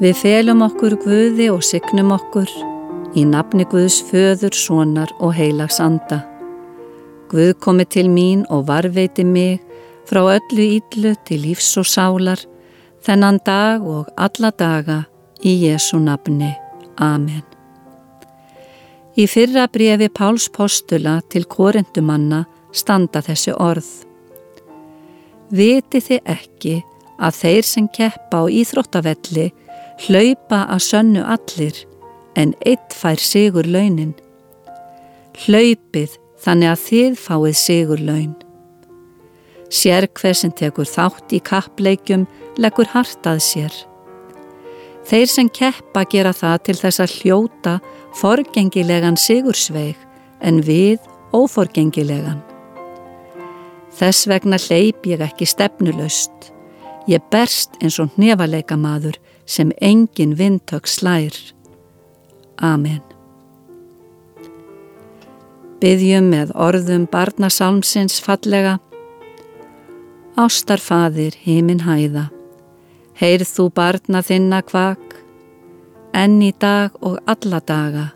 Við felum okkur Guði og signum okkur í nafni Guðs föður, sonar og heilags anda. Guð komi til mín og varveiti mig frá öllu íllu til lífs og sálar, þennan dag og alla daga í Jésu nafni. Amen. Í fyrra brefi Páls postula til korendumanna standa þessi orð. Viti þið ekki að þeir sem keppa á íþróttavelli hlaupa að sönnu allir en eitt fær sigur launin. Hlaupið þannig að þið fáið sigur laun. Sér hver sem tekur þátt í kappleikjum leggur hartað sér. Þeir sem keppa gera það til þess að hljóta forgengilegan sigursveig en við óforgengilegan. Þess vegna hleyp ég ekki stefnulöst. Ég berst eins og nefaleika maður sem engin vindtök slær. Amen. Byggjum með orðum barnasálmsins fallega. Ástarfadir heiminn hæða, heyrð þú barna þinna kvak, enn í dag og alla daga,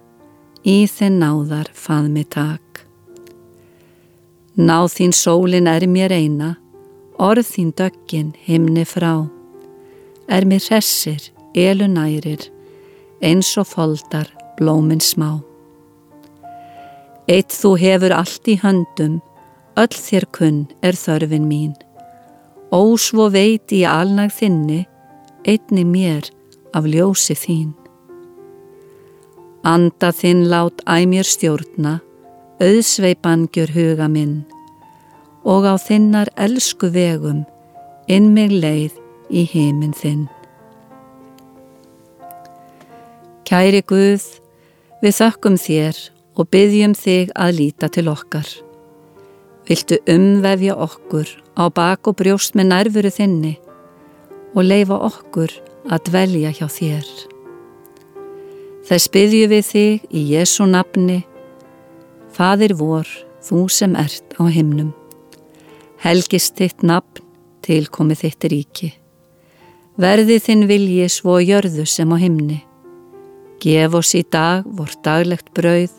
í þinn náðar faðmi tak. Náð þín sólin er mér eina, orð þín döggin himni frá er mér hressir, elunærir, eins og foldar blóminn smá. Eitt þú hefur allt í höndum, öll þér kunn er þörfin mín. Ósvo veit í alnag þinni, einni mér af ljósi þín. Anda þinn lát æmjör stjórna, auðsveipan gjör huga minn og á þinnar elsku vegum inn mig leið í heiminn þinn. Kæri Guð, við þökkum þér og byggjum þig að líta til okkar. Viltu umvefja okkur á bak og brjóst með nærfuru þinni og leifa okkur að dvelja hjá þér. Þess byggjum við þig í Jésu nafni, Fadir vor, þú sem ert á himnum. Helgist þitt nafn til komið þitt ríki. Verði þinn vilji svo jörðu sem á himni. Gef oss í dag vort daglegt brauð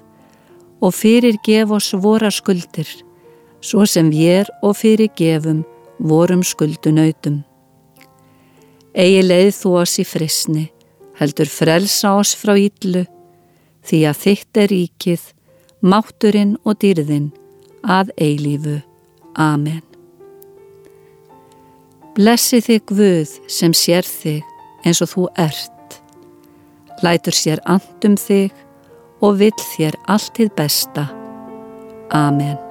og fyrir gef oss vorar skuldir, svo sem við og fyrir gefum vorum skuldunautum. Egi leið þú oss í frisni, heldur frelsa oss frá íllu, því að þitt er ríkið, mátturinn og dýrðinn að eilífu. Amen. Blessi þig Guð sem sér þig eins og þú ert. Lætur sér andum þig og vill þér allt til besta. Amen.